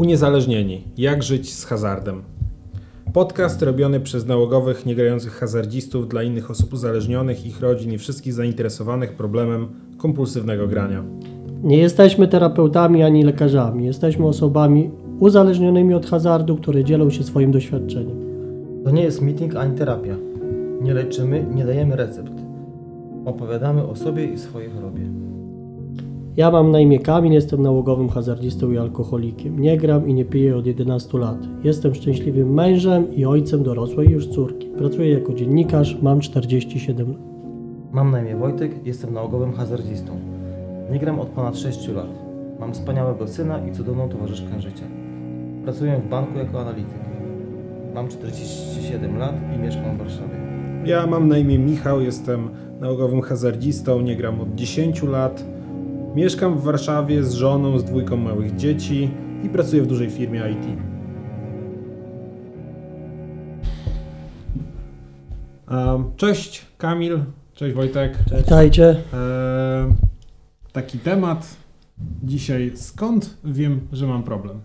Uniezależnieni. Jak żyć z hazardem? Podcast robiony przez nałogowych, niegrających hazardzistów dla innych osób uzależnionych, ich rodzin i wszystkich zainteresowanych problemem kompulsywnego grania. Nie jesteśmy terapeutami ani lekarzami. Jesteśmy osobami uzależnionymi od hazardu, które dzielą się swoim doświadczeniem. To nie jest meeting ani terapia. Nie leczymy, nie dajemy recept. Opowiadamy o sobie i swojej chorobie. Ja mam na imię Kamil, jestem nałogowym hazardzistą i alkoholikiem. Nie gram i nie piję od 11 lat. Jestem szczęśliwym mężem i ojcem dorosłej już córki. Pracuję jako dziennikarz, mam 47 lat. Mam na imię Wojtek, jestem nałogowym hazardzistą. Nie gram od ponad 6 lat. Mam wspaniałego syna i cudowną towarzyszkę życia. Pracuję w banku jako analityk. Mam 47 lat i mieszkam w Warszawie. Ja mam na imię Michał, jestem nałogowym hazardzistą, nie gram od 10 lat. Mieszkam w Warszawie z żoną, z dwójką małych dzieci i pracuję w dużej firmie IT. Cześć Kamil, cześć Wojtek. Witajcie. Eee, taki temat dzisiaj. Skąd wiem, że mam problem?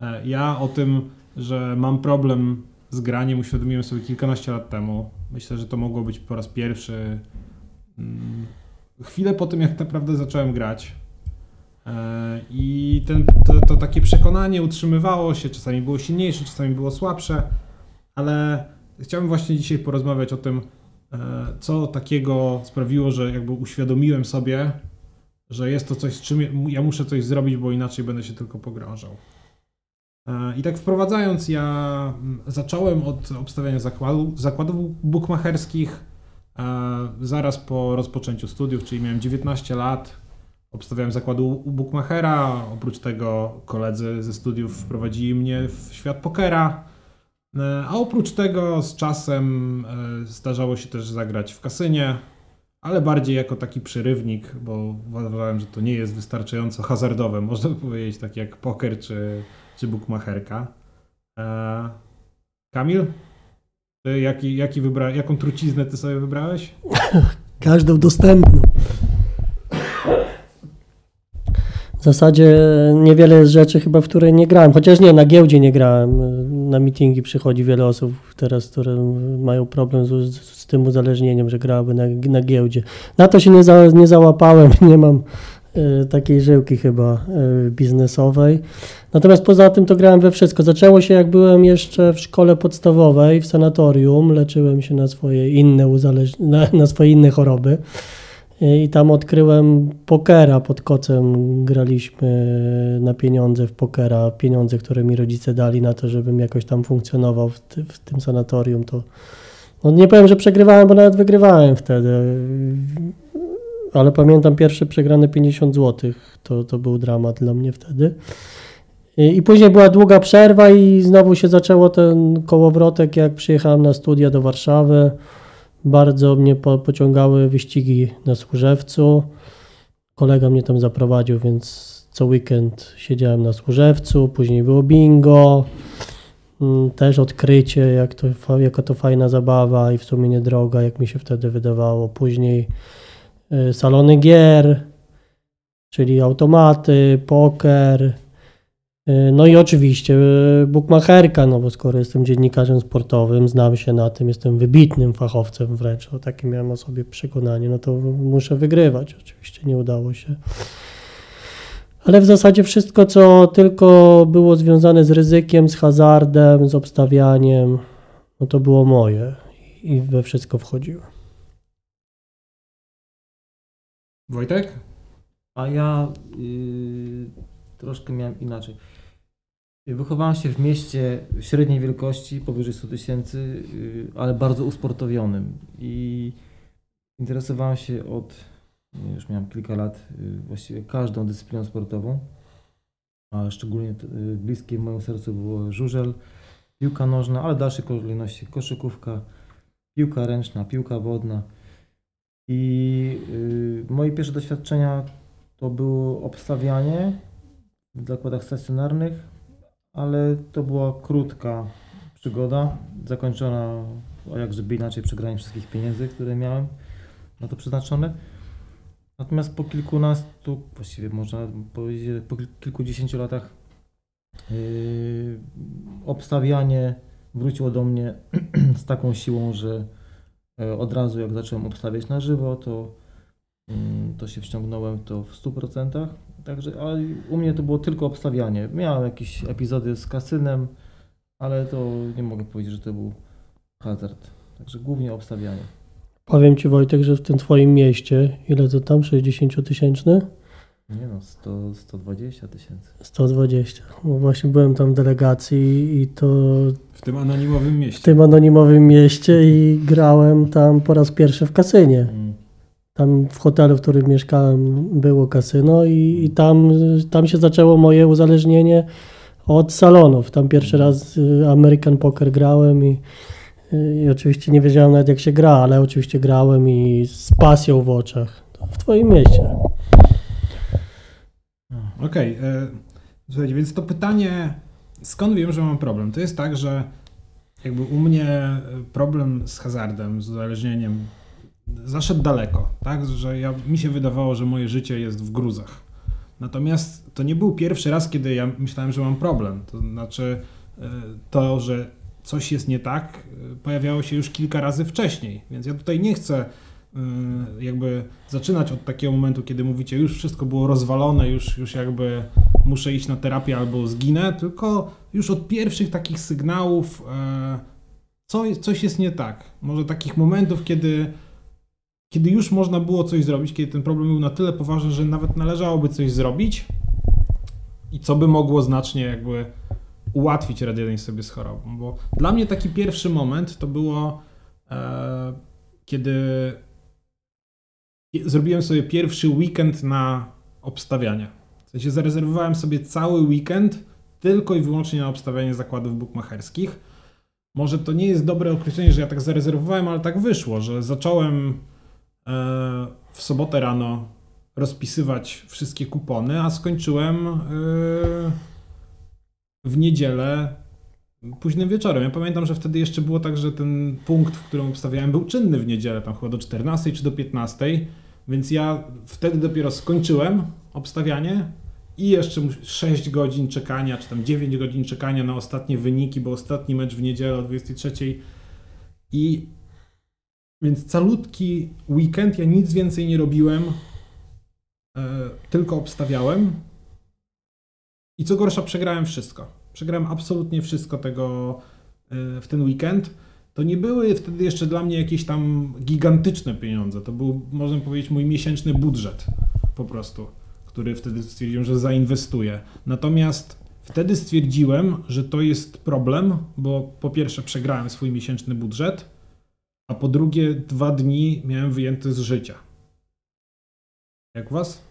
E, ja o tym, że mam problem z graniem, uświadomiłem sobie kilkanaście lat temu. Myślę, że to mogło być po raz pierwszy. mm, Chwilę po tym, jak naprawdę zacząłem grać. E, I ten, to, to takie przekonanie utrzymywało się, czasami było silniejsze, czasami było słabsze, ale chciałbym właśnie dzisiaj porozmawiać o tym, e, co takiego sprawiło, że jakby uświadomiłem sobie, że jest to coś, z czym ja muszę coś zrobić, bo inaczej będę się tylko pogrążał. E, I tak wprowadzając, ja mm, zacząłem od obstawiania zakładu, zakładów bukmacherskich zaraz po rozpoczęciu studiów, czyli miałem 19 lat. Obstawiałem zakład u bookmachera. Oprócz tego koledzy ze studiów wprowadzili mnie w świat pokera. E, A oprócz tego z czasem e, zdarzało się też zagrać w kasynie, ale bardziej jako taki przerywnik, bo uważałem, że to nie jest wystarczająco hazardowe, można powiedzieć, tak jak poker czy, czy bookmacherka. E, Kamil? Ty jaki, jaki wybra- jaką truciznę ty sobie wybrałeś? Każdą dostępną. W zasadzie niewiele jest rzeczy chyba, w które nie grałem. Chociaż nie, na giełdzie nie grałem. Na meetingi przychodzi wiele osób teraz, które mają problem z, z tym uzależnieniem, że grały na, na giełdzie. Na to się nie, za, nie załapałem, nie mam e, takiej żyłki chyba e, biznesowej. Natomiast poza tym to grałem we wszystko. Zaczęło się jak byłem jeszcze w szkole podstawowej, w sanatorium. Leczyłem się na swoje inne, uzależ... na, na swoje inne choroby. I tam odkryłem pokera pod kocem. Graliśmy na pieniądze w pokera. Pieniądze, które mi rodzice dali na to, żebym jakoś tam funkcjonował w, ty, w tym sanatorium. To no nie powiem, że przegrywałem, bo nawet wygrywałem wtedy. Ale pamiętam pierwsze przegrane 50 zł. To, to był dramat dla mnie wtedy. I i później była długa przerwa i znowu się zaczęło ten kołowrotek, jak przyjechałem na studia do Warszawy. Bardzo mnie po, pociągały wyścigi na Służewcu. Kolega mnie tam zaprowadził, więc co weekend siedziałem na Służewcu. Później było bingo. Mm, Też odkrycie, jak to, jaka to fajna zabawa i w sumie niedroga, jak mi się wtedy wydawało. Później salony gier, czyli automaty, poker. Y, No i oczywiście y, bukmacherka, no bo skoro jestem dziennikarzem sportowym, znam się na tym, jestem wybitnym fachowcem wręcz, o takie miałem o sobie przekonanie, no to muszę wygrywać. Oczywiście nie udało się. Ale w zasadzie wszystko, co tylko było związane z ryzykiem, z hazardem, z obstawianiem, no to było moje i we wszystko wchodziłem. Wojtek? A ja y, troszkę miałem inaczej. Wychowałem się w mieście średniej wielkości, powyżej 100 tysięcy, y, ale bardzo usportowionym. I interesowałem się od, już miałem kilka lat, y, właściwie każdą dyscypliną sportową. A szczególnie y, bliskie mojemu sercu było żużel, piłka nożna, ale w dalszej kolejności koszykówka, piłka ręczna, piłka wodna. I y, moje pierwsze doświadczenia to było obstawianie w zakładach stacjonarnych, ale to była krótka przygoda, zakończona, a jak żeby inaczej, przegraniem wszystkich pieniędzy, które miałem na to przeznaczone. Natomiast po kilkunastu, właściwie można powiedzieć, po kil- kilkudziesięciu latach Yy, obstawianie wróciło do mnie z taką siłą, że od razu jak zacząłem obstawiać na żywo, to, mm, to się wciągnąłem to w 100%. Także, ale u mnie to było tylko obstawianie. Miałem jakieś epizody z kasynem, ale to nie mogę powiedzieć, że to był hazard. Także głównie obstawianie. Powiem Ci Wojtek, że w tym Twoim mieście, ile to tam, 60-tysięczny? Nie no, 100, 120 tysięcy. 120. No właśnie byłem tam w delegacji i to W tym anonimowym w mieście. tym anonimowym mieście i grałem tam po raz pierwszy w kasynie. Mm. Tam w hotelu, w którym mieszkałem, było kasyno i, i tam, tam się zaczęło moje uzależnienie od salonów. Tam pierwszy raz y, American Poker grałem i, y, i oczywiście nie wiedziałem nawet jak się gra, ale oczywiście grałem i z pasją w oczach. W Twoim mieście. Okej, e, słuchajcie, więc to pytanie, skąd wiem, że mam problem? To jest tak, że jakby u mnie e, problem z hazardem, z uzależnieniem zaszedł daleko, tak? Że ja, mi się wydawało, że moje życie jest w gruzach. Natomiast to nie był pierwszy raz, kiedy ja myślałem, że mam problem. To znaczy e, to, że coś jest nie tak, pojawiało się już kilka razy wcześniej, więc ja tutaj nie chcę jakby zaczynać od takiego momentu, kiedy mówicie, już wszystko było rozwalone, już, już jakby muszę iść na terapię albo zginę, tylko już od pierwszych takich sygnałów e, co, coś jest nie tak. Może takich momentów, kiedy, kiedy już można było coś zrobić, kiedy ten problem był na tyle poważny, że nawet należałoby coś zrobić i co by mogło znacznie jakby ułatwić radzenie sobie z chorobą. Bo dla mnie taki pierwszy moment to było, e, kiedy zrobiłem sobie pierwszy weekend na obstawianie. W sensie zarezerwowałem sobie cały weekend tylko i wyłącznie na obstawianie zakładów bukmacherskich. Może to nie jest dobre określenie, że ja tak zarezerwowałem, ale tak wyszło, że zacząłem e, w sobotę rano rozpisywać wszystkie kupony, a skończyłem e, w niedzielę późnym wieczorem. Ja pamiętam, że wtedy jeszcze było tak, że ten punkt, w którym obstawiałem, był czynny w niedzielę, tam chyba do 14 czy do 15, więc ja wtedy dopiero skończyłem obstawianie i jeszcze 6 godzin czekania, czy tam 9 godzin czekania na ostatnie wyniki, bo ostatni mecz w niedzielę o 23 i więc calutki weekend, ja nic więcej nie robiłem, e, tylko obstawiałem i co gorsza, przegrałem wszystko. Przegrałem absolutnie wszystko tego e, w ten weekend. To nie były wtedy jeszcze dla mnie jakieś tam gigantyczne pieniądze. To był, można powiedzieć, mój miesięczny budżet po prostu, który wtedy stwierdziłem, że zainwestuję. Natomiast wtedy stwierdziłem, że to jest problem, bo po pierwsze przegrałem swój miesięczny budżet, a po drugie dwa dni miałem wyjęte z życia. Jak was?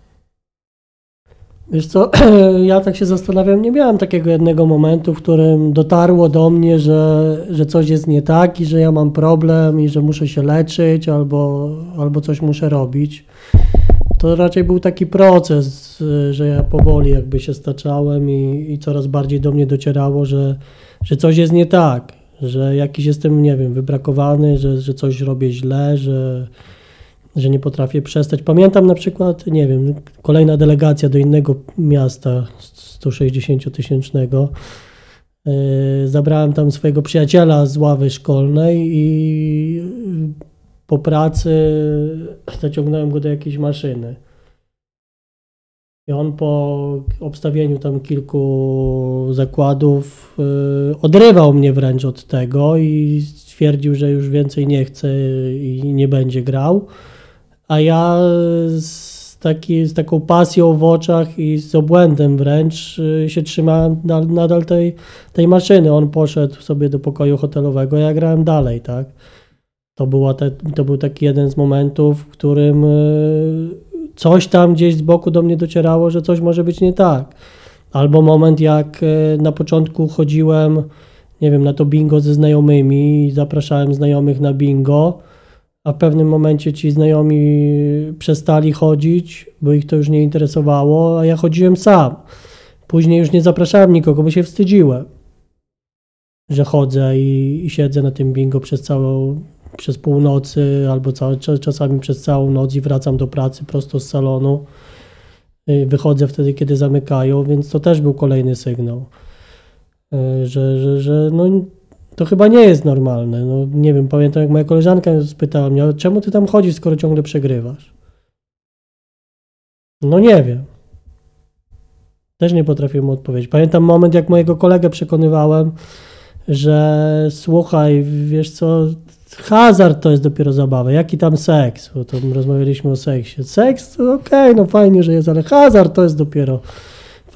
Wiesz co, ja tak się zastanawiam, nie miałem takiego jednego momentu, w którym dotarło do mnie, że, że coś jest nie tak i że ja mam problem i że muszę się leczyć albo, albo coś muszę robić. To raczej był taki proces, że ja powoli jakby się staczałem i, i coraz bardziej do mnie docierało, że, że coś jest nie tak, że jakiś jestem, nie wiem, wybrakowany, że, że coś robię źle, że, że nie potrafię przestać. Pamiętam na przykład, nie wiem, kolejna delegacja do innego miasta 160-tysięcznego. Yy, Zabrałem tam swojego przyjaciela z ławy szkolnej i po pracy zaciągnąłem go do jakiejś maszyny. I on po obstawieniu tam kilku zakładów yy, odrywał mnie wręcz od tego i stwierdził, że już więcej nie chce i nie będzie grał. A ja z, taki, z taką pasją w oczach i z obłędem wręcz y, się trzymałem na- nadal tej, tej maszyny. On poszedł sobie do pokoju hotelowego, ja grałem dalej, tak? To, była te, to był taki jeden z momentów, w którym y, coś tam gdzieś z boku do mnie docierało, że coś może być nie tak. Albo moment, jak y, na początku chodziłem, nie wiem, na to bingo ze znajomymi i zapraszałem znajomych na bingo, a w pewnym momencie ci znajomi przestali chodzić, bo ich to już nie interesowało, a ja chodziłem sam. Później już nie zapraszałem nikogo, bo się wstydziłem, że chodzę i, i siedzę na tym bingo przez całą, przez północy albo cza- czasami przez całą noc i wracam do pracy prosto z salonu. Y, Wychodzę wtedy, kiedy zamykają, więc to też był kolejny sygnał. y, że, że, że no, to chyba nie jest normalne. No, nie wiem, pamiętam jak moja koleżanka spytała mnie, "Ale czemu ty tam chodzisz, skoro ciągle przegrywasz? No nie wiem. Też nie potrafiłem mu odpowiedzieć. Pamiętam moment, jak mojego kolegę przekonywałem, że słuchaj, wiesz co, hazard to jest dopiero zabawa. Jaki tam seks? Bo to rozmawialiśmy o seksie. Seks okej, no fajnie, że jest, ale hazard to jest dopiero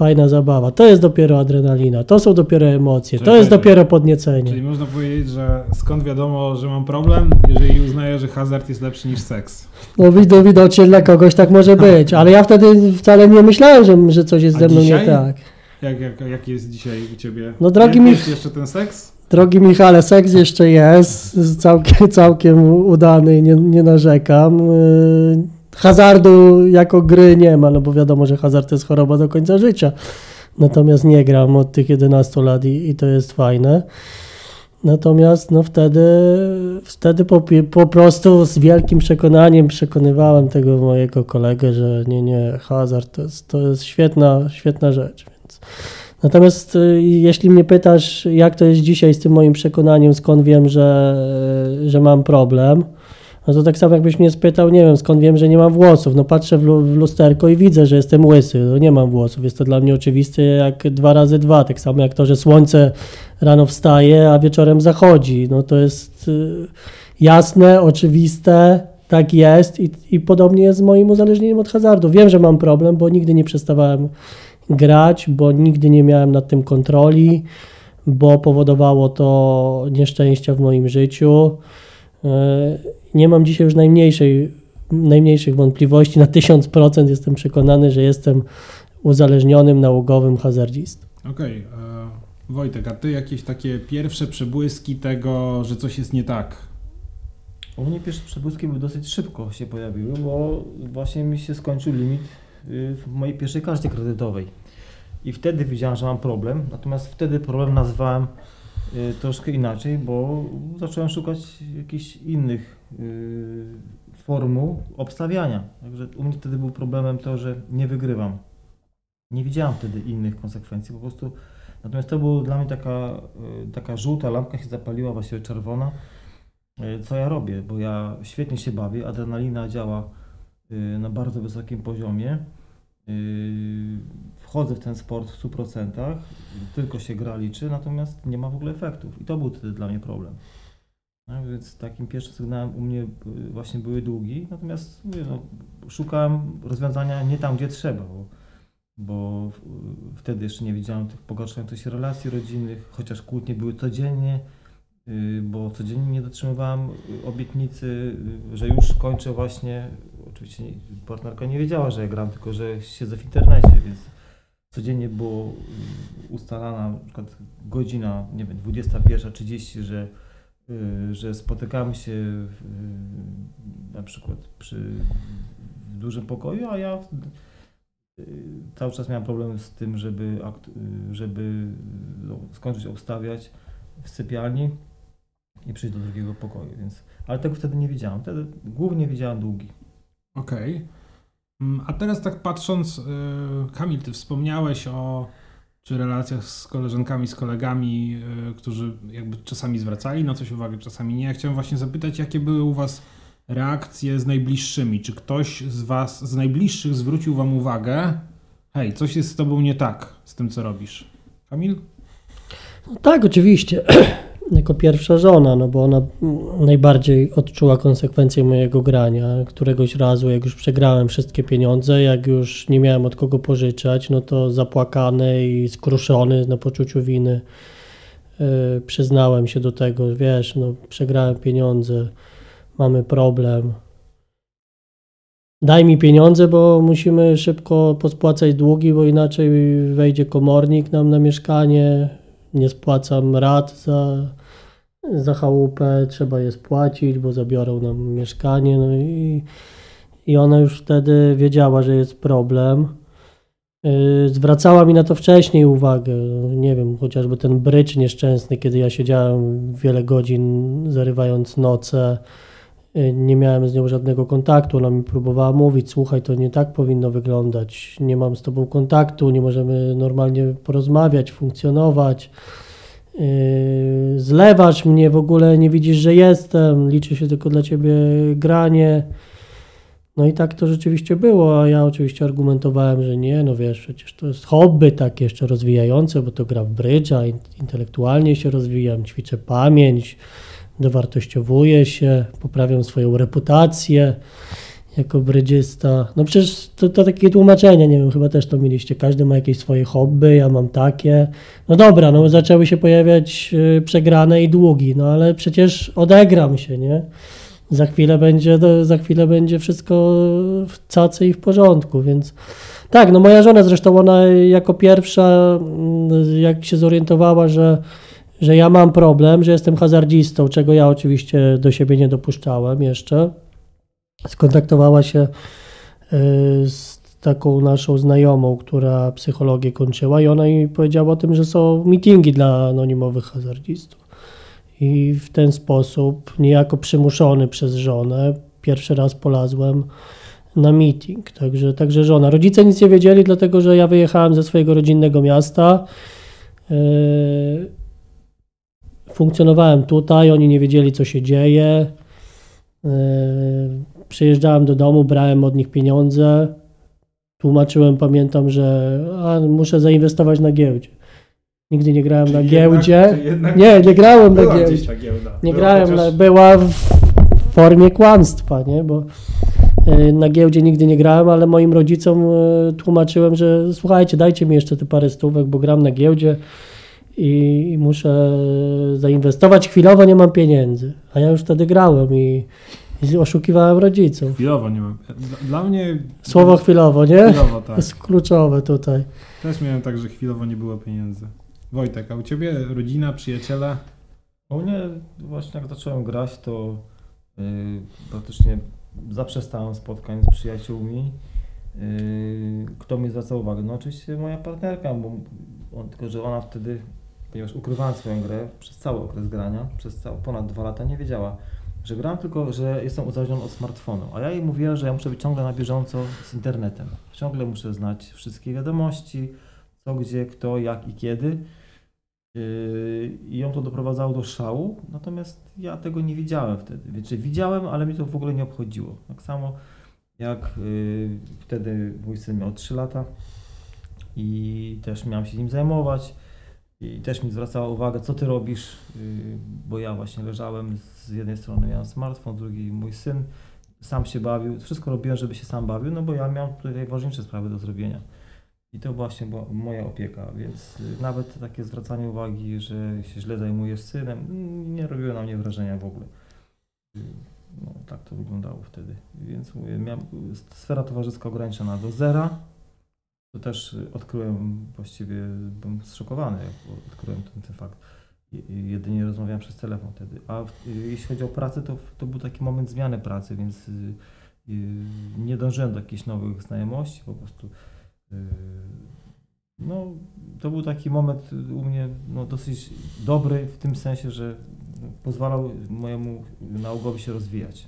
fajna zabawa. To jest dopiero adrenalina. To są dopiero emocje. To jest dopiero podniecenie. Czyli można powiedzieć, że skąd wiadomo, że mam problem, jeżeli uznaję, że hazard jest lepszy niż seks. No wido, widocznie dla kogoś tak może być, ale ja wtedy wcale nie myślałem, że, że coś jest A ze mną nie dzisiaj? tak. Jak, jak, jak jest dzisiaj u ciebie? No, drogi mi- Jest jeszcze ten seks? Drogi Michale, seks jeszcze jest, całkiem, całkiem udany, nie, nie narzekam. Hazardu jako gry nie ma, no bo wiadomo, że hazard to jest choroba do końca życia. Natomiast nie gram od tych 11 lat i, i to jest fajne. Natomiast no wtedy, wtedy po, po prostu z wielkim przekonaniem przekonywałem tego mojego kolegę, że nie, nie, hazard to jest, to jest świetna, świetna rzecz. Więc. Natomiast y, jeśli mnie pytasz, jak to jest dzisiaj z tym moim przekonaniem, skąd wiem, że, że mam problem, no to tak samo jakbyś mnie spytał, nie wiem, skąd wiem, że nie mam włosów. No patrzę w, lu- w lusterko i widzę, że jestem łysy, no nie mam włosów. Jest to dla mnie oczywiste jak dwa razy dwa. Tak samo jak to, że słońce rano wstaje, a wieczorem zachodzi. No to jest y, jasne, oczywiste, tak jest i, i podobnie jest z moim uzależnieniem od hazardu. Wiem, że mam problem, bo nigdy nie przestawałem grać, bo nigdy nie miałem nad tym kontroli, bo powodowało to nieszczęścia w moim życiu. E, Nie mam dzisiaj już najmniejszej, najmniejszych wątpliwości. Na 1000% jestem przekonany, że jestem uzależnionym nałogowym hazardzistą. Okej. e, Wojtek, a ty jakieś takie pierwsze przebłyski tego, że coś jest nie tak? U mnie pierwsze przebłyski były dosyć szybko się pojawiły, bo właśnie mi się skończył limit y, w mojej pierwszej karcie kredytowej. I wtedy wiedziałem, że mam problem, natomiast wtedy problem nazwałem y, troszkę inaczej, bo zacząłem szukać jakichś innych formuł obstawiania. Także u mnie wtedy był problemem to, że nie wygrywam. Nie widziałem wtedy innych konsekwencji, po prostu. Natomiast to była dla mnie taka, y, taka żółta lampka się zapaliła, właściwie czerwona, y, co ja robię, bo ja świetnie się bawię, adrenalina działa y, na bardzo wysokim poziomie. Y, Wchodzę w ten sport w 100%, tylko się gra liczy, natomiast nie ma w ogóle efektów. I to był wtedy dla mnie problem. No, więc takim pierwszym sygnałem u mnie y, właśnie były długi, natomiast mówię, no, szukałem rozwiązania nie tam, gdzie trzeba, bo, bo w- wtedy jeszcze nie widziałem tych pogarszających się relacji rodzinnych, chociaż kłótnie były codziennie, y, bo codziennie nie dotrzymywałem y, obietnicy, y, że już kończę właśnie. Oczywiście partnerka nie wiedziała, że ja gram, tylko że siedzę w internecie, więc codziennie było y, ustalana na przykład godzina, nie wiem, 21.30, że, y, że spotykamy się y, na przykład przy w dużym pokoju, a ja y, cały czas miałem problem z tym, żeby, y, żeby no, skończyć obstawiać w sypialni i przyjść do drugiego pokoju, więc ale tego wtedy nie widziałem. Wtedy głównie widziałem długi. Okej. Mm, A teraz tak patrząc, y, Kamil, ty wspomniałeś o czy relacjach z koleżankami, z kolegami, y, którzy jakby czasami zwracali na coś uwagę, czasami nie. Chciałem właśnie zapytać, jakie były u was reakcje z najbliższymi? Czy ktoś z was, z najbliższych zwrócił wam uwagę, hej, coś jest z tobą nie tak, z tym co robisz? Kamil? No tak, oczywiście. Jako pierwsza żona, no bo ona najbardziej odczuła konsekwencje mojego grania. Któregoś razu, jak już przegrałem wszystkie pieniądze, jak już nie miałem od kogo pożyczać, no to zapłakany i skruszony na poczuciu winy yy, przyznałem się do tego, wiesz, no przegrałem pieniądze, mamy problem. Daj mi pieniądze, bo musimy szybko pospłacać długi, bo inaczej wejdzie komornik nam na mieszkanie, nie spłacam rat za, za chałupę, trzeba je spłacić, bo zabiorą nam mieszkanie. No i, i ona już wtedy wiedziała, że jest problem. Yy, Zwracała mi na to wcześniej uwagę. Nie wiem, chociażby ten brycz nieszczęsny, kiedy ja siedziałem wiele godzin zarywając noce Y, Nie miałem z nią żadnego kontaktu. Ona mi próbowała mówić: Słuchaj, to nie tak powinno wyglądać. Nie mam z tobą kontaktu, nie możemy normalnie porozmawiać, funkcjonować. Yy, Zlewasz mnie, w ogóle nie widzisz, że jestem, liczy się tylko dla ciebie granie. No i tak to rzeczywiście było, a ja oczywiście argumentowałem, że nie, no wiesz, przecież to jest hobby takie jeszcze rozwijające, bo to gra w brydża, in- intelektualnie się rozwijam, ćwiczę pamięć, dowartościowuję się, poprawiam swoją reputację jako brydżysta. No przecież to, to takie tłumaczenia, nie wiem, chyba też to mieliście, każdy ma jakieś swoje hobby, ja mam takie. No dobra, no zaczęły się pojawiać y, przegrane i długi, no ale przecież odegram się, nie? Za chwilę będzie, za chwilę będzie wszystko w cacy i w porządku, więc tak, no moja żona zresztą, ona jako pierwsza, mm, jak się zorientowała, że, że ja mam problem, że jestem hazardzistą, czego ja oczywiście do siebie nie dopuszczałem jeszcze, skontaktowała się y, z taką naszą znajomą, która psychologię kończyła i ona mi powiedziała o tym, że są meetingi dla anonimowych hazardzistów. I w ten sposób, niejako przymuszony przez żonę, pierwszy raz polazłem na meeting. Także, także żona. Rodzice nic nie wiedzieli, dlatego że ja wyjechałem ze swojego rodzinnego miasta. Yy, funkcjonowałem tutaj, oni nie wiedzieli, co się dzieje. Przyjeżdżałem do domu, brałem od nich pieniądze. Tłumaczyłem, pamiętam, że a, muszę zainwestować na giełdzie. Nigdy nie grałem na Czyli giełdzie. Jednak, jednak Nie, nie grałem na giełdzie. Nie Była grałem, chociaż- na, była w formie kłamstwa, nie? Bo y, na giełdzie nigdy nie grałem, ale moim rodzicom y, tłumaczyłem, że słuchajcie, dajcie mi jeszcze te parę stówek, bo gram na giełdzie i, muszę zainwestować. Chwilowo nie mam pieniędzy, a ja już wtedy grałem i oszukiwałem rodziców. Chwilowo nie mam. Dla, dla mnie... Słowo chwilowo, nie? Chwilowo, To tak. jest kluczowe tutaj. Też miałem tak, że chwilowo nie było pieniędzy. Wojtek, a u ciebie rodzina, przyjaciele? U mnie właśnie jak zacząłem grać, to yy, praktycznie zaprzestałem spotkań z przyjaciółmi. Yy, kto mi zwracał uwagę? No oczywiście moja partnerka, bo on, tylko że ona wtedy, ponieważ ukrywałem swoją grę przez cały okres grania, przez cały, ponad dwa lata nie wiedziała, że gram, tylko że jestem uzależniony od smartfonu. A ja jej mówiłem, że ja muszę być ciągle na bieżąco z internetem. Ciągle muszę znać wszystkie wiadomości, co, gdzie, kto, jak i kiedy. Yy, I ją to doprowadzało do szału, natomiast ja tego nie widziałem wtedy. Znaczy, widziałem, ale mi to w ogóle nie obchodziło. Tak samo jak yy, wtedy mój syn miał 3 lata i też miałem się nim zajmować. I też mi zwracała uwagę, co ty robisz, yy, bo ja właśnie leżałem, z jednej strony miałem smartfon, z drugiej mój syn sam się bawił. Wszystko robiłem, żeby się sam bawił, no bo ja miałem tutaj ważniejsze sprawy do zrobienia. I to właśnie była moja opieka, więc y, nawet takie zwracanie uwagi, że się źle zajmujesz synem, mm, nie robiło na mnie wrażenia w ogóle. Y, No, tak to wyglądało wtedy. Więc mówię, miałem y, sfera towarzyska ograniczona do zera. To też y, odkryłem, właściwie byłem zszokowany, jak odkryłem ten, ten fakt. Je- Jedynie rozmawiałem przez telefon wtedy. A y, jeśli chodzi o pracę, to, to był taki moment zmiany pracy, więc y, nie dążyłem do jakichś nowych znajomości, po prostu No, to był taki moment u mnie no, dosyć dobry w tym sensie, że pozwalał mojemu nałogowi się rozwijać.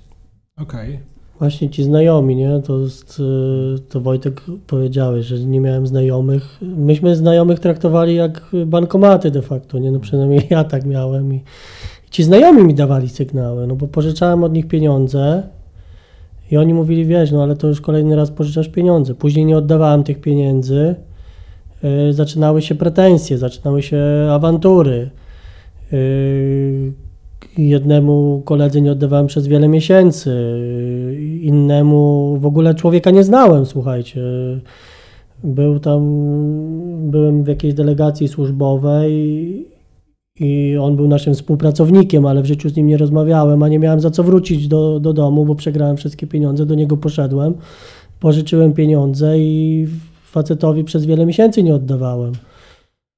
Okej. Właśnie ci znajomi, nie? To y, to Wojtek powiedziałeś, że nie miałem znajomych. Myśmy znajomych traktowali jak bankomaty de facto, nie? No przynajmniej ja tak miałem i, i ci znajomi mi dawali sygnały, no bo pożyczałem od nich pieniądze i oni mówili, wiesz, no ale to już kolejny raz pożyczasz pieniądze. Później nie oddawałem tych pieniędzy, y, zaczynały się pretensje, zaczynały się awantury. Y, Jednemu koledze nie oddawałem przez wiele miesięcy, innemu w ogóle człowieka nie znałem, słuchajcie. Był tam, byłem w jakiejś delegacji służbowej i on był naszym współpracownikiem, ale w życiu z nim nie rozmawiałem, a nie miałem za co wrócić do, do domu, bo przegrałem wszystkie pieniądze, do niego poszedłem, pożyczyłem pieniądze i facetowi przez wiele miesięcy nie oddawałem.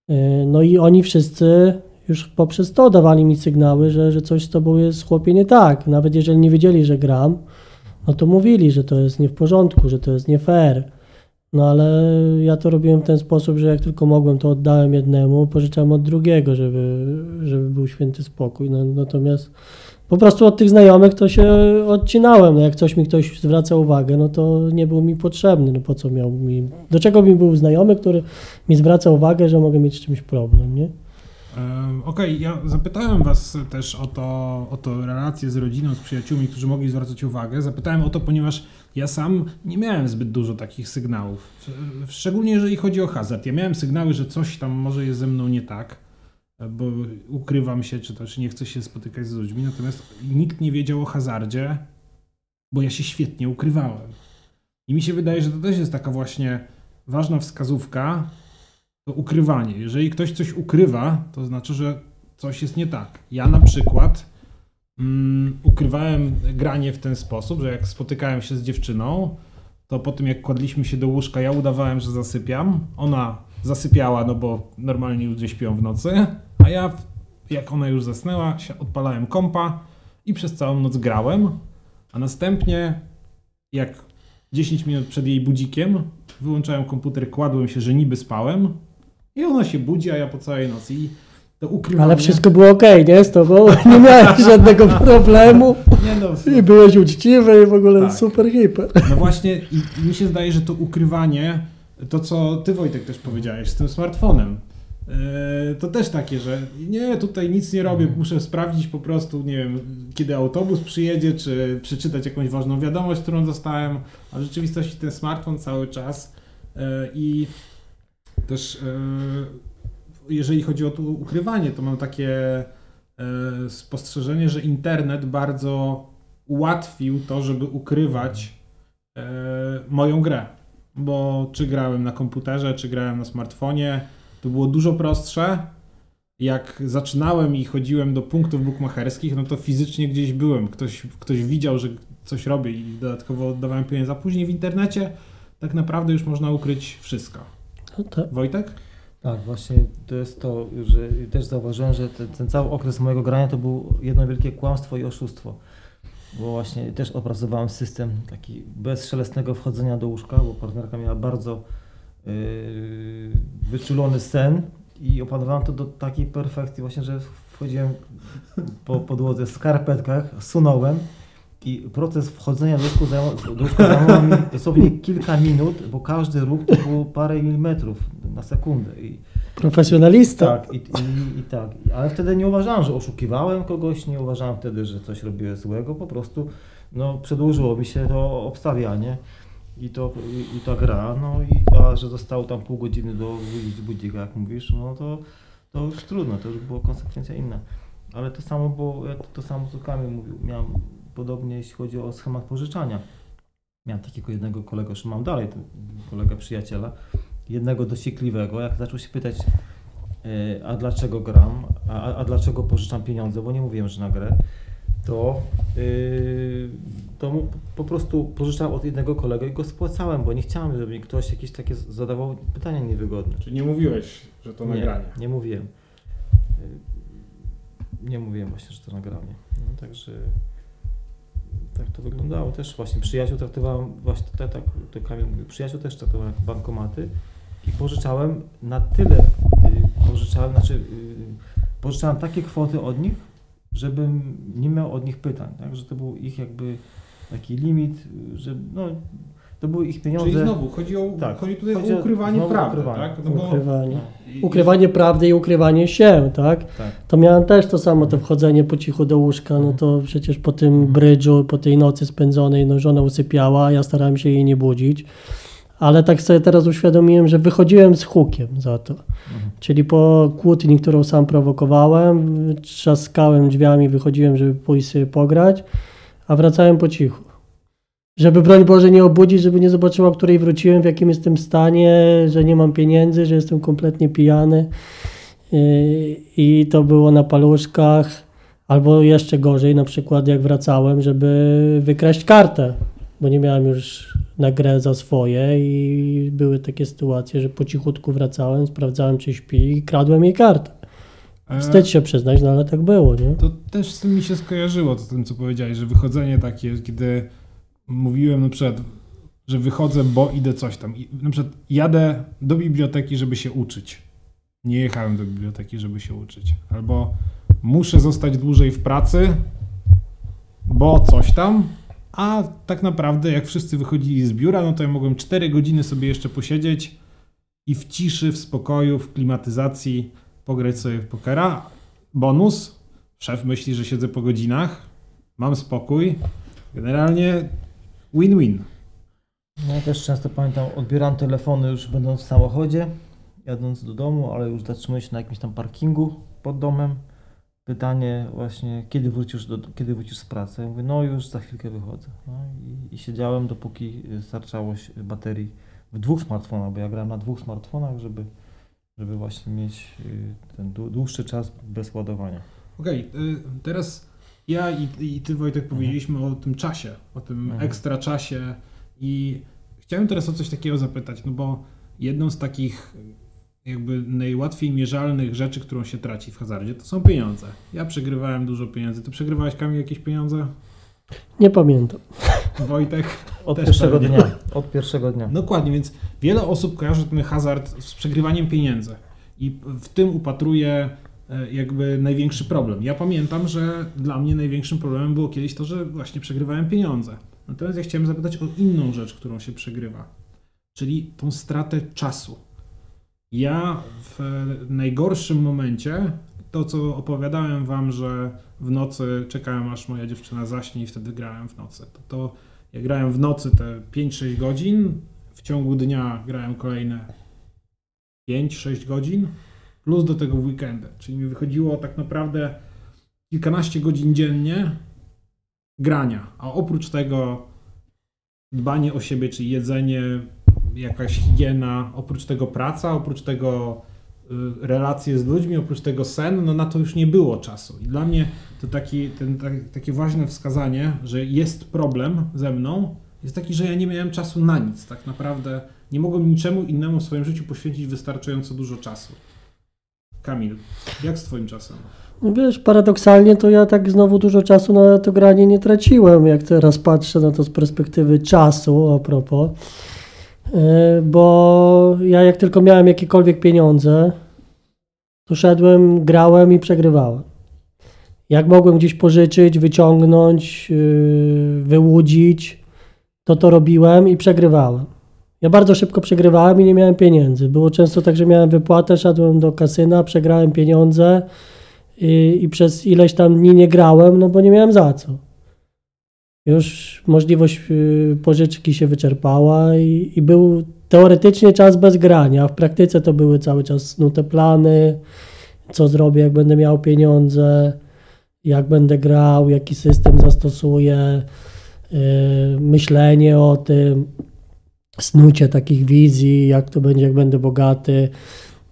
Yy, No i oni wszyscy już poprzez to dawali mi sygnały, że, że coś z tobą jest chłopie nie tak. Nawet jeżeli nie wiedzieli, że gram, no to mówili, że to jest nie w porządku, że to jest nie fair. No ale ja to robiłem w ten sposób, że jak tylko mogłem, to oddałem jednemu, pożyczałem od drugiego, żeby, żeby był święty spokój. No, natomiast po prostu od tych znajomych to się odcinałem. No, jak coś mi ktoś zwraca uwagę, no to nie był mi potrzebny. No po co miał mi. Do czego mi był znajomy, który mi zwraca uwagę, że mogę mieć z czymś problem, nie? Okej, ja zapytałem was też o to, o to relacje z rodziną, z przyjaciółmi, którzy mogli zwracać uwagę. Zapytałem o to, ponieważ ja sam nie miałem zbyt dużo takich sygnałów. Szczególnie jeżeli chodzi o hazard. Ja miałem sygnały, że coś tam może jest ze mną nie tak, bo ukrywam się, czy też nie chcę się spotykać z ludźmi, natomiast nikt nie wiedział o hazardzie, bo ja się świetnie ukrywałem. I mi się wydaje, że to też jest taka właśnie ważna wskazówka, to ukrywanie. Jeżeli ktoś coś ukrywa, to znaczy, że coś jest nie tak. Ja na przykład mm, ukrywałem granie w ten sposób, że jak spotykałem się z dziewczyną, to po tym jak kładliśmy się do łóżka, ja udawałem, że zasypiam. Ona zasypiała, no bo normalnie ludzie śpią w nocy, a ja, jak ona już zasnęła, się odpalałem kompa i przez całą noc grałem, a następnie jak 10 minut przed jej budzikiem wyłączałem komputer, kładłem się, że niby spałem i ona się budzi, a ja po całej nocy i to ukrywanie... Ale wszystko było ok, nie? Z tobą nie miałeś żadnego problemu Nie no, i byłeś uczciwy i w ogóle Tak. super hiper. no właśnie i, mi się zdaje, że to ukrywanie, to co ty Wojtek też powiedziałeś z tym smartfonem, yy, to też takie, że nie, tutaj nic nie robię, muszę sprawdzić po prostu, nie wiem, kiedy autobus przyjedzie, czy przeczytać jakąś ważną wiadomość, którą dostałem, a w rzeczywistości ten smartfon cały czas yy, i też yy, jeżeli chodzi o to ukrywanie, to mam takie yy, spostrzeżenie, że internet bardzo ułatwił to, żeby ukrywać e, moją grę. Bo czy grałem na komputerze, czy grałem na smartfonie, to było dużo prostsze. Jak zaczynałem i chodziłem do punktów bookmacherskich, no to fizycznie gdzieś byłem. Ktoś, ktoś widział, że coś robię i dodatkowo oddawałem pieniądze. A później w internecie tak naprawdę już można ukryć wszystko. No tak. Wojtek? Tak, właśnie to jest to, że też zauważyłem, że ten, ten cały okres mojego grania to było jedno wielkie kłamstwo i oszustwo. Bo właśnie też opracowałem system taki bezszelestnego wchodzenia do łóżka, bo partnerka miała bardzo yy, wyczulony sen i opanowałem to do takiej perfekcji właśnie, że wchodziłem po podłodze w skarpetkach, sunąłem i proces wchodzenia do łóżka zajmował, mi dosłownie kilka minut, bo każdy ruch to było parę milimetrów na sekundę. I, Profesjonalista. tak, i, i, i tak. Ale wtedy nie uważałem, że oszukiwałem kogoś, nie uważałem wtedy, że coś robiłem złego, po prostu no, przedłużyło mi się to obstawianie i, to, i, i ta gra, no i a, że zostało tam pół godziny do budzika, jak mówisz, no to, to już trudno, to już była konsekwencja inna. Ale to samo było, ja to, to samo z mówił, miałem podobnie jeśli chodzi o schemat pożyczania. Miałem takiego jednego kolegę, już mam dalej, to kolegę przyjaciela, jednego dociekliwego, jak zaczął się pytać, e, a dlaczego gram, a, a- dlaczego pożyczam pieniądze, bo nie mówiłem, że na grę, to, yy, to mu po prostu pożyczałem od jednego kolegę i go spłacałem, bo nie chciałem, żeby mi ktoś jakieś takie zadawał pytania niewygodne. Czyli nie mówiłeś, że to nagranie. Nie, mówiłem. Yy, Nie mówiłem właśnie, że to nagranie. No, także tak to wyglądało też. Właśnie przyjaciół traktowałem, właśnie tak, tak to Kamil mówił, przyjaciół też traktowałem jak bankomaty i pożyczałem na tyle, yy, pożyczałem, znaczy yy, pożyczałem takie kwoty od nich, żebym nie miał od nich pytań, tak? że to był ich jakby taki limit, yy, że no, to były ich pieniądze. Czyli znowu chodzi, o, Tak. chodzi tutaj Chodzi o ukrywanie prawdy, ukrywanie. tak? No bo Ukrywanie. Ukrywanie prawdy i ukrywanie się, tak? tak. To miałem też to samo, to wchodzenie po cichu do łóżka, no to przecież po tym brydżu, po tej nocy spędzonej, no żona usypiała, ja starałem się jej nie budzić. Ale tak sobie teraz uświadomiłem, że wychodziłem z hukiem za to. Mhm. Czyli po kłótni, którą sam prowokowałem, trzaskałem drzwiami, wychodziłem, żeby pójść sobie pograć, a wracałem po cichu. Żeby broń Boże nie obudzić, żeby nie zobaczyła, której wróciłem, w jakim jestem stanie, że nie mam pieniędzy, że jestem kompletnie pijany. Yy, I to było na paluszkach, albo jeszcze gorzej, na przykład jak wracałem, żeby wykraść kartę, bo nie miałem już na grę za swoje i były takie sytuacje, że po cichutku wracałem, sprawdzałem czy śpi i kradłem jej kartę. E, Wstyd się przyznać, no ale tak było, nie? To też z tym mi się skojarzyło, z tym co powiedziałeś, że wychodzenie takie, kiedy mówiłem na przykład, że wychodzę, bo idę coś tam. I na przykład jadę do biblioteki, żeby się uczyć. Nie jechałem do biblioteki, żeby się uczyć. Albo muszę zostać dłużej w pracy, bo coś tam. A tak naprawdę, jak wszyscy wychodzili z biura, no to ja mogłem 4 godziny sobie jeszcze posiedzieć i w ciszy, w spokoju, w klimatyzacji pograć sobie w pokera. Bonus. Szef myśli, że siedzę po godzinach. Mam spokój. Generalnie win-win. No, Ja też często pamiętam, odbieram telefony już będąc w samochodzie, jadąc do domu, ale już zatrzymuję się na jakimś tam parkingu pod domem. Pytanie właśnie, kiedy wrócisz, do, kiedy wrócisz z pracy? Ja mówię, no już za chwilkę wychodzę. No i, I siedziałem, dopóki starczało się baterii w dwóch smartfonach, bo ja grałem na dwóch smartfonach, żeby, żeby właśnie mieć y, ten dłu- dłuższy czas bez ładowania. Okej, y, teraz ja i, i ty Wojtek powiedzieliśmy o tym czasie, o tym Mhm. ekstra czasie i chciałem teraz o coś takiego zapytać, no bo jedną z takich jakby najłatwiej mierzalnych rzeczy, którą się traci w hazardzie, to są pieniądze. Ja przegrywałem dużo pieniędzy. Ty przegrywałeś Kamil jakieś pieniądze? Nie pamiętam. Wojtek? Od Też pierwszego pewnie. dnia. Od pierwszego dnia. Dokładnie, więc wiele osób kojarzy ten hazard z przegrywaniem pieniędzy i w tym upatruje jakby największy problem. Ja pamiętam, że dla mnie największym problemem było kiedyś to, że właśnie przegrywałem pieniądze. Natomiast ja chciałem zapytać o inną rzecz, którą się przegrywa, czyli tą stratę czasu. Ja w najgorszym momencie, to co opowiadałem wam, że w nocy czekałem aż moja dziewczyna zaśnie i wtedy grałem w nocy, to, to ja grałem w nocy te 5-6 godzin, w ciągu dnia grałem kolejne 5-6 godzin, plus do tego weekendy. Czyli mi wychodziło tak naprawdę kilkanaście godzin dziennie grania. A oprócz tego dbanie o siebie, czyli jedzenie, jakaś higiena, oprócz tego praca, oprócz tego y, relacje z ludźmi, oprócz tego sen, no na to już nie było czasu. I dla mnie to taki, ten, tak, takie ważne wskazanie, że jest problem ze mną, jest taki, że ja nie miałem czasu na nic. Tak naprawdę nie mogłem niczemu innemu w swoim życiu poświęcić wystarczająco dużo czasu. Kamil, jak z twoim czasem? No Wiesz, paradoksalnie to ja tak znowu dużo czasu na to granie nie traciłem, jak teraz patrzę na to z perspektywy czasu, a propos. E, Bo ja jak tylko miałem jakiekolwiek pieniądze, to szedłem, grałem i przegrywałem. Jak mogłem gdzieś pożyczyć, wyciągnąć, yy, wyłudzić, to to robiłem i przegrywałem. Ja bardzo szybko przegrywałem i nie miałem pieniędzy. Było często tak, że miałem wypłatę, szedłem do kasyna, przegrałem pieniądze i, i przez ileś tam dni nie grałem, no bo nie miałem za co. Już możliwość y, pożyczki się wyczerpała i, i był teoretycznie czas bez grania, a w praktyce to były cały czas snute plany, co zrobię, jak będę miał pieniądze, jak będę grał, jaki system zastosuję, y, myślenie o tym, snucie takich wizji, jak to będzie, jak będę bogaty.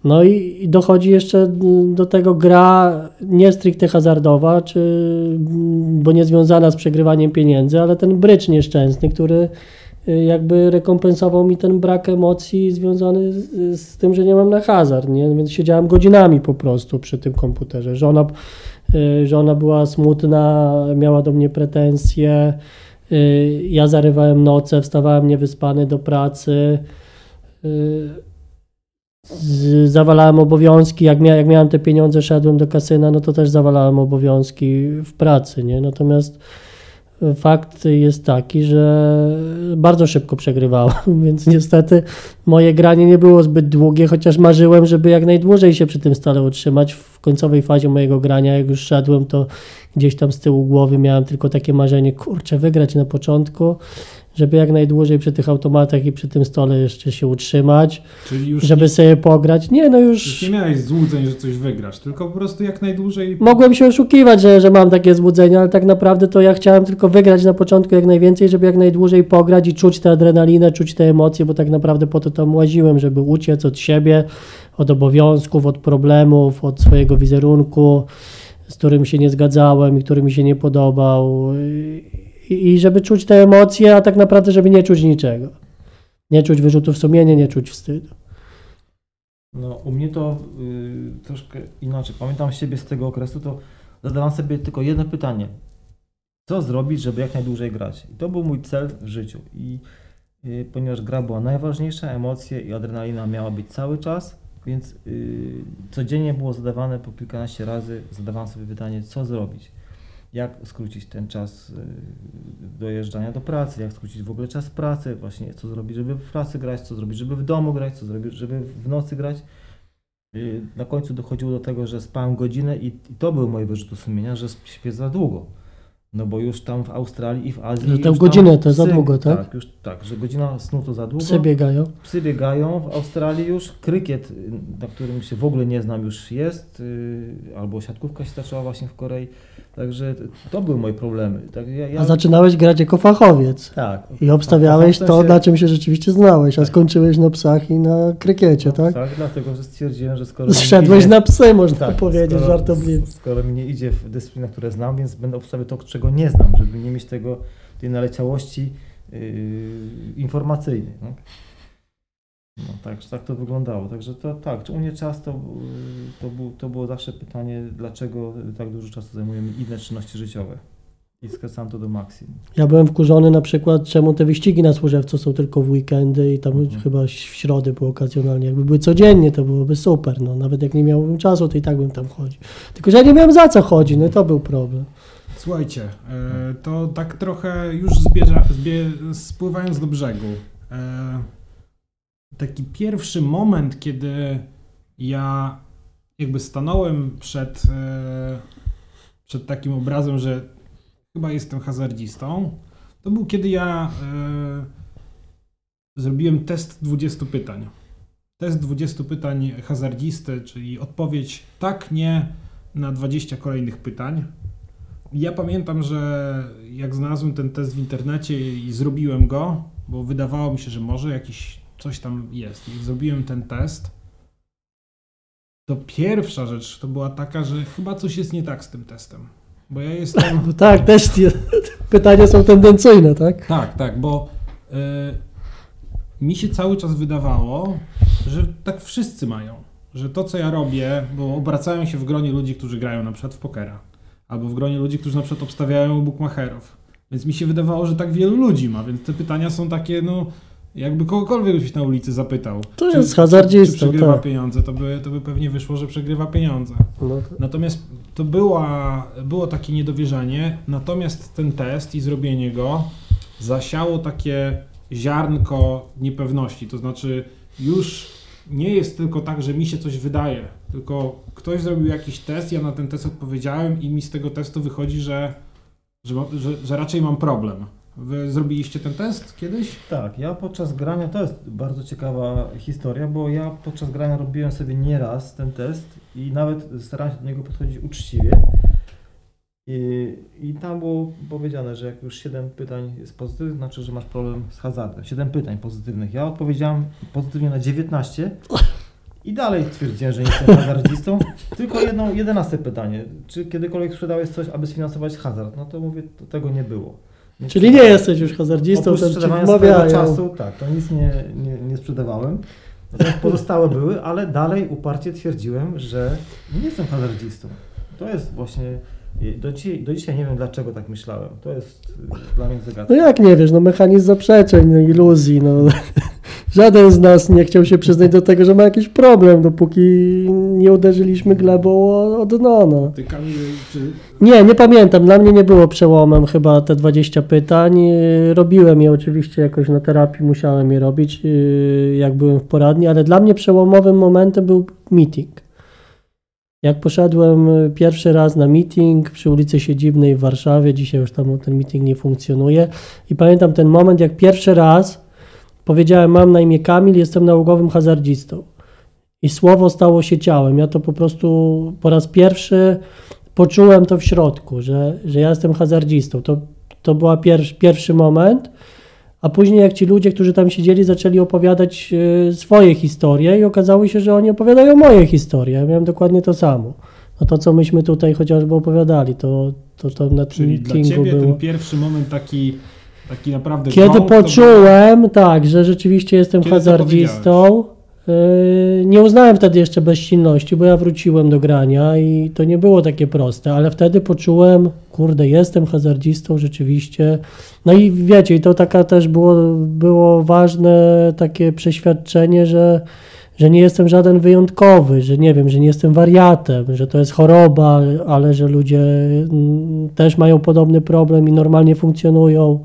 No i, i dochodzi jeszcze do tego gra nie stricte hazardowa, czy, bo nie związana z przegrywaniem pieniędzy, ale ten brycz nieszczęsny, który y, jakby rekompensował mi ten brak emocji związany z, z tym, że nie mam na hazard, nie? więc siedziałem godzinami po prostu przy tym komputerze. Żona, y, żona była smutna, miała do mnie pretensje, ja zarywałem noce, wstawałem niewyspany do pracy. y, zawalałem obowiązki, jak, mia, jak miałem te pieniądze, szedłem do kasyna, no to też zawalałem obowiązki w pracy, nie? Natomiast fakt jest taki, że bardzo szybko przegrywałem, więc niestety moje granie nie było zbyt długie, chociaż marzyłem, żeby jak najdłużej się przy tym stole utrzymać. W końcowej fazie mojego grania, jak już szedłem, to gdzieś tam z tyłu głowy miałem tylko takie marzenie, kurczę, wygrać na początku, żeby jak najdłużej przy tych automatach i przy tym stole jeszcze się utrzymać żeby sobie pograć. Nie, no już już nie miałeś złudzeń, że coś wygrasz, tylko po prostu jak najdłużej. mogłem się oszukiwać, że, że mam takie złudzenia, ale tak naprawdę to ja chciałem tylko wygrać na początku jak najwięcej, żeby jak najdłużej pograć i czuć tę adrenalinę, czuć te emocje, bo tak naprawdę po to tam łaziłem, żeby uciec od siebie, od obowiązków, od problemów, od swojego wizerunku, z którym się nie zgadzałem i który mi się nie podobał. I, żeby czuć te emocje, a tak naprawdę, żeby nie czuć niczego. Nie czuć wyrzutów sumienia, nie czuć wstydu. No, u mnie to y, troszkę inaczej. Pamiętam siebie z tego okresu, to zadawałem sobie tylko jedno pytanie. Co zrobić, żeby jak najdłużej grać? I to był mój cel w życiu. I y, ponieważ gra była najważniejsza, emocje i adrenalina miała być cały czas, więc y, codziennie było zadawane po kilkanaście razy, zadawałem sobie pytanie, co zrobić, jak skrócić ten czas y, dojeżdżania do pracy, jak skrócić w ogóle czas pracy, właśnie co zrobić, żeby w pracy grać, co zrobić, żeby w domu grać, co zrobić, żeby w nocy grać. Y, Na końcu dochodziło do tego, że spałem godzinę i, to były moje wyrzuty sumienia, że śpię za długo. No bo już tam w Australii i w Azji. Że tę godzinę to za psy- długo, tak? Tak, już, tak, że godzina snu to za długo. Psy biegają. Psy biegają, w Australii już krykiet, na którym się w ogóle nie znam, już jest, y, albo siatkówka się zaczęła właśnie w Korei, także to były moje problemy. Tak, ja, ja, A zaczynałeś grać jako fachowiec. tak. I obstawiałeś to, potem na się- czym się rzeczywiście znałeś, a Tak. skończyłeś na psach i na krykiecie, tak? Tak, dlatego, że stwierdziłem, że skoro... Zszedłeś idzie- na psy, można tak, powiedzieć, skoro, żartobliwie. Skoro mi nie idzie w dyscyplinach, które znam, więc będę obstawiał to, czego nie znam, żeby nie mieć tego, tej naleciałości yy, informacyjnej. Tak? No tak, tak to wyglądało. Także to tak, czy u mnie czas to, yy, to, był, to było zawsze pytanie, dlaczego tak dużo czasu zajmujemy inne czynności życiowe. I skracam to do maksimum. Ja byłem wkurzony na przykład, czemu te wyścigi na Służewcu są tylko w weekendy i tam Mhm. chyba w środę było okazjonalnie. Jakby były codziennie, to byłoby super. No. Nawet jak nie miałbym czasu, to i tak bym tam chodził. Tylko, że ja nie miałem za co chodzić, no i to był problem. Słuchajcie, e, to tak trochę już zbierza, zbie, spływając do brzegu. E, taki pierwszy moment, kiedy ja jakby stanąłem przed, e, przed takim obrazem, że chyba jestem hazardzistą, to był kiedy ja zrobiłem test 20 pytań. Test 20 pytań hazardzisty, czyli odpowiedź tak, nie na 20 kolejnych pytań. Ja pamiętam, że jak znalazłem ten test w internecie i zrobiłem go, bo wydawało mi się, że może jakiś coś tam jest. I zrobiłem ten test. To pierwsza rzecz to była taka, że chyba coś jest nie tak z tym testem. Bo ja jestem. No tak, też pytania są tendencyjne, tak? Tak, tak, bo y, mi się cały czas wydawało, że tak wszyscy mają. Że to, co ja robię, bo obracają się w gronie ludzi, którzy grają na przykład w pokera, albo w gronie ludzi, którzy na przykład obstawiają u bookmacherów. Więc mi się wydawało, że tak wielu ludzi ma, więc te pytania są takie, no, jakby kogokolwiek byś na ulicy zapytał. To czy- jest Czy przegrywa tak. pieniądze, to by, to by pewnie wyszło, że przegrywa pieniądze. No to... Natomiast to była, było takie niedowierzanie, natomiast ten test i zrobienie go zasiało takie ziarnko niepewności. To znaczy, już nie jest tylko tak, że mi się coś wydaje, tylko ktoś zrobił jakiś test, ja na ten test odpowiedziałem i mi z tego testu wychodzi, że, że, że, że raczej mam problem. Wy zrobiliście ten test kiedyś? Tak, ja podczas grania, to jest bardzo ciekawa historia, bo ja podczas grania robiłem sobie nieraz ten test i nawet starałem się do niego podchodzić uczciwie. I, I tam było powiedziane, że jak już 7 pytań jest pozytywnych, znaczy, że masz problem z hazardem. 7 pytań pozytywnych. Ja odpowiedziałem pozytywnie na 19 i dalej twierdziłem, że nie jestem hazardzistą. Tylko jedno, 11 pytanie. Czy kiedykolwiek sprzedałeś coś, aby sfinansować hazard? No to mówię, to tego nie było. Więc- Czyli nie jesteś już hazardzistą, to ci wmawiają. czasu, tak, to nic nie, nie, nie sprzedawałem. Natomiast pozostałe były, ale dalej uparcie twierdziłem, że nie jestem hazardzistą. To jest właśnie, do dzisiaj, do dzisiaj nie wiem dlaczego tak myślałem. To jest y, dla mnie zagadka. No jak nie wiesz, no mechanizm zaprzeczeń, no iluzji, no. Żaden z nas nie chciał się przyznać do tego, że ma jakiś problem, dopóki nie uderzyliśmy glebą o, o dno, no. Ty Kamil, czy Nie, nie pamiętam. Dla mnie nie było przełomem chyba te 20 pytań. Yy, Robiłem je oczywiście jakoś na terapii, musiałem je robić, yy, jak byłem w poradni, ale dla mnie przełomowym momentem był meeting. Jak poszedłem y, pierwszy raz na meeting przy ulicy Siedziwnej w Warszawie, dzisiaj już tam ten meeting nie funkcjonuje i pamiętam ten moment, jak pierwszy raz powiedziałem, mam na imię Kamil, jestem nałogowym hazardzistą. I słowo stało się ciałem. Ja to po prostu po raz pierwszy poczułem to w środku, że, że ja jestem hazardzistą. To, to był pierwszy moment, a później jak ci ludzie, którzy tam siedzieli, zaczęli opowiadać e, swoje historie i okazało się, że oni opowiadają moje historie. Ja miałem dokładnie to samo. No to, co myśmy tutaj chociażby opowiadali, to, to, to na tym Czyli dla ciebie było. ten pierwszy moment taki, taki naprawdę Kiedy poczułem, tak, że rzeczywiście jestem Kiedy hazardzistą, Nie uznałem wtedy jeszcze bezsilności, bo ja wróciłem do grania i to nie było takie proste, ale wtedy poczułem, kurde, jestem hazardzistą rzeczywiście. No i wiecie, i to taka też było, było ważne takie przeświadczenie, że, że nie jestem żaden wyjątkowy, że nie wiem, że nie jestem wariatem, że to jest choroba, ale że ludzie mm, też mają podobny problem i normalnie funkcjonują.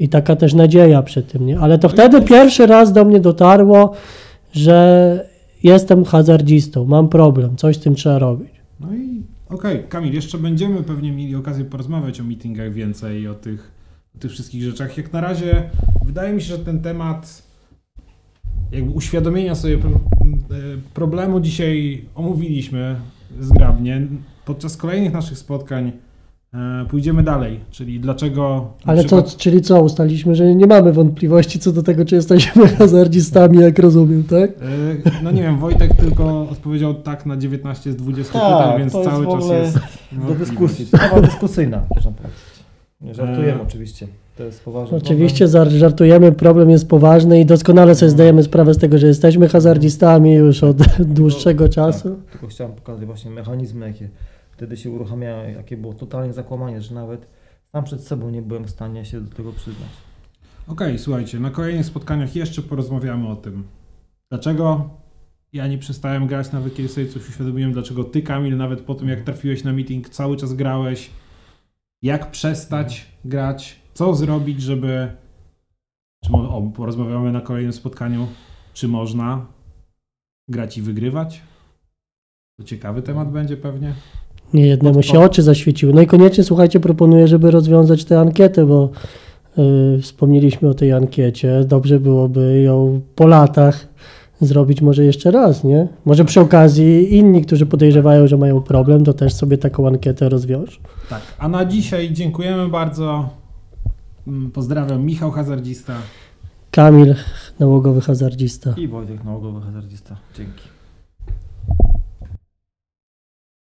I taka też nadzieja przy tym, nie? Ale to wtedy pierwszy raz do mnie dotarło, że jestem hazardzistą, mam problem, coś z tym trzeba robić. No i okej, Kamil, jeszcze będziemy pewnie mieli okazję porozmawiać o meetingach więcej i o tych, o tych wszystkich rzeczach. Jak na razie wydaje mi się, że ten temat jakby uświadomienia sobie e, problemu dzisiaj omówiliśmy zgrabnie. Podczas kolejnych naszych spotkań pójdziemy dalej, czyli dlaczego Ale to, przykład- czyli co, ustaliliśmy, że nie mamy wątpliwości co do tego, czy jesteśmy hazardzistami, jak rozumiem, tak? E, No nie wiem, Wojtek tylko odpowiedział tak na 19 z 20 pytań, więc to jest cały czas jest do dyskusji. Sprawa dyskusyjna, można powiedzieć. Nie żartujemy E, oczywiście. To jest poważny Oczywiście zar- żartujemy, problem jest poważny i doskonale sobie zdajemy sprawę z tego, że jesteśmy hazardzistami już od dłuższego czasu. problem. Tak, tylko chciałem pokazać właśnie mechanizmy, jakie wtedy się uruchamiały, jakie było totalnie zakłamanie, że nawet sam przed sobą nie byłem w stanie się do tego przyznać. Okej, słuchajcie, na kolejnych spotkaniach jeszcze porozmawiamy o tym. Dlaczego ja nie przestałem grać, nawet kiedy sobie coś uświadomiłem, dlaczego ty, Kamil, nawet po tym jak trafiłeś na meeting, cały czas grałeś. Jak przestać grać? Co zrobić, żeby. Czy o, porozmawiamy na kolejnym spotkaniu, czy można grać i wygrywać? To ciekawy temat będzie pewnie. Nie jednemu się oczy zaświeciły. No i koniecznie, słuchajcie, proponuję, żeby rozwiązać tę ankietę, bo y, wspomnieliśmy o tej ankiecie. Dobrze byłoby ją po latach zrobić może jeszcze raz, nie? Może przy okazji inni, którzy podejrzewają, że mają problem, to też sobie taką ankietę rozwiążą. Tak, a na dzisiaj dziękujemy bardzo. Mm, Pozdrawiam, Michał Hazardzista. Kamil, nałogowy hazardzista. I Wojtek nałogowy hazardzista. Dzięki.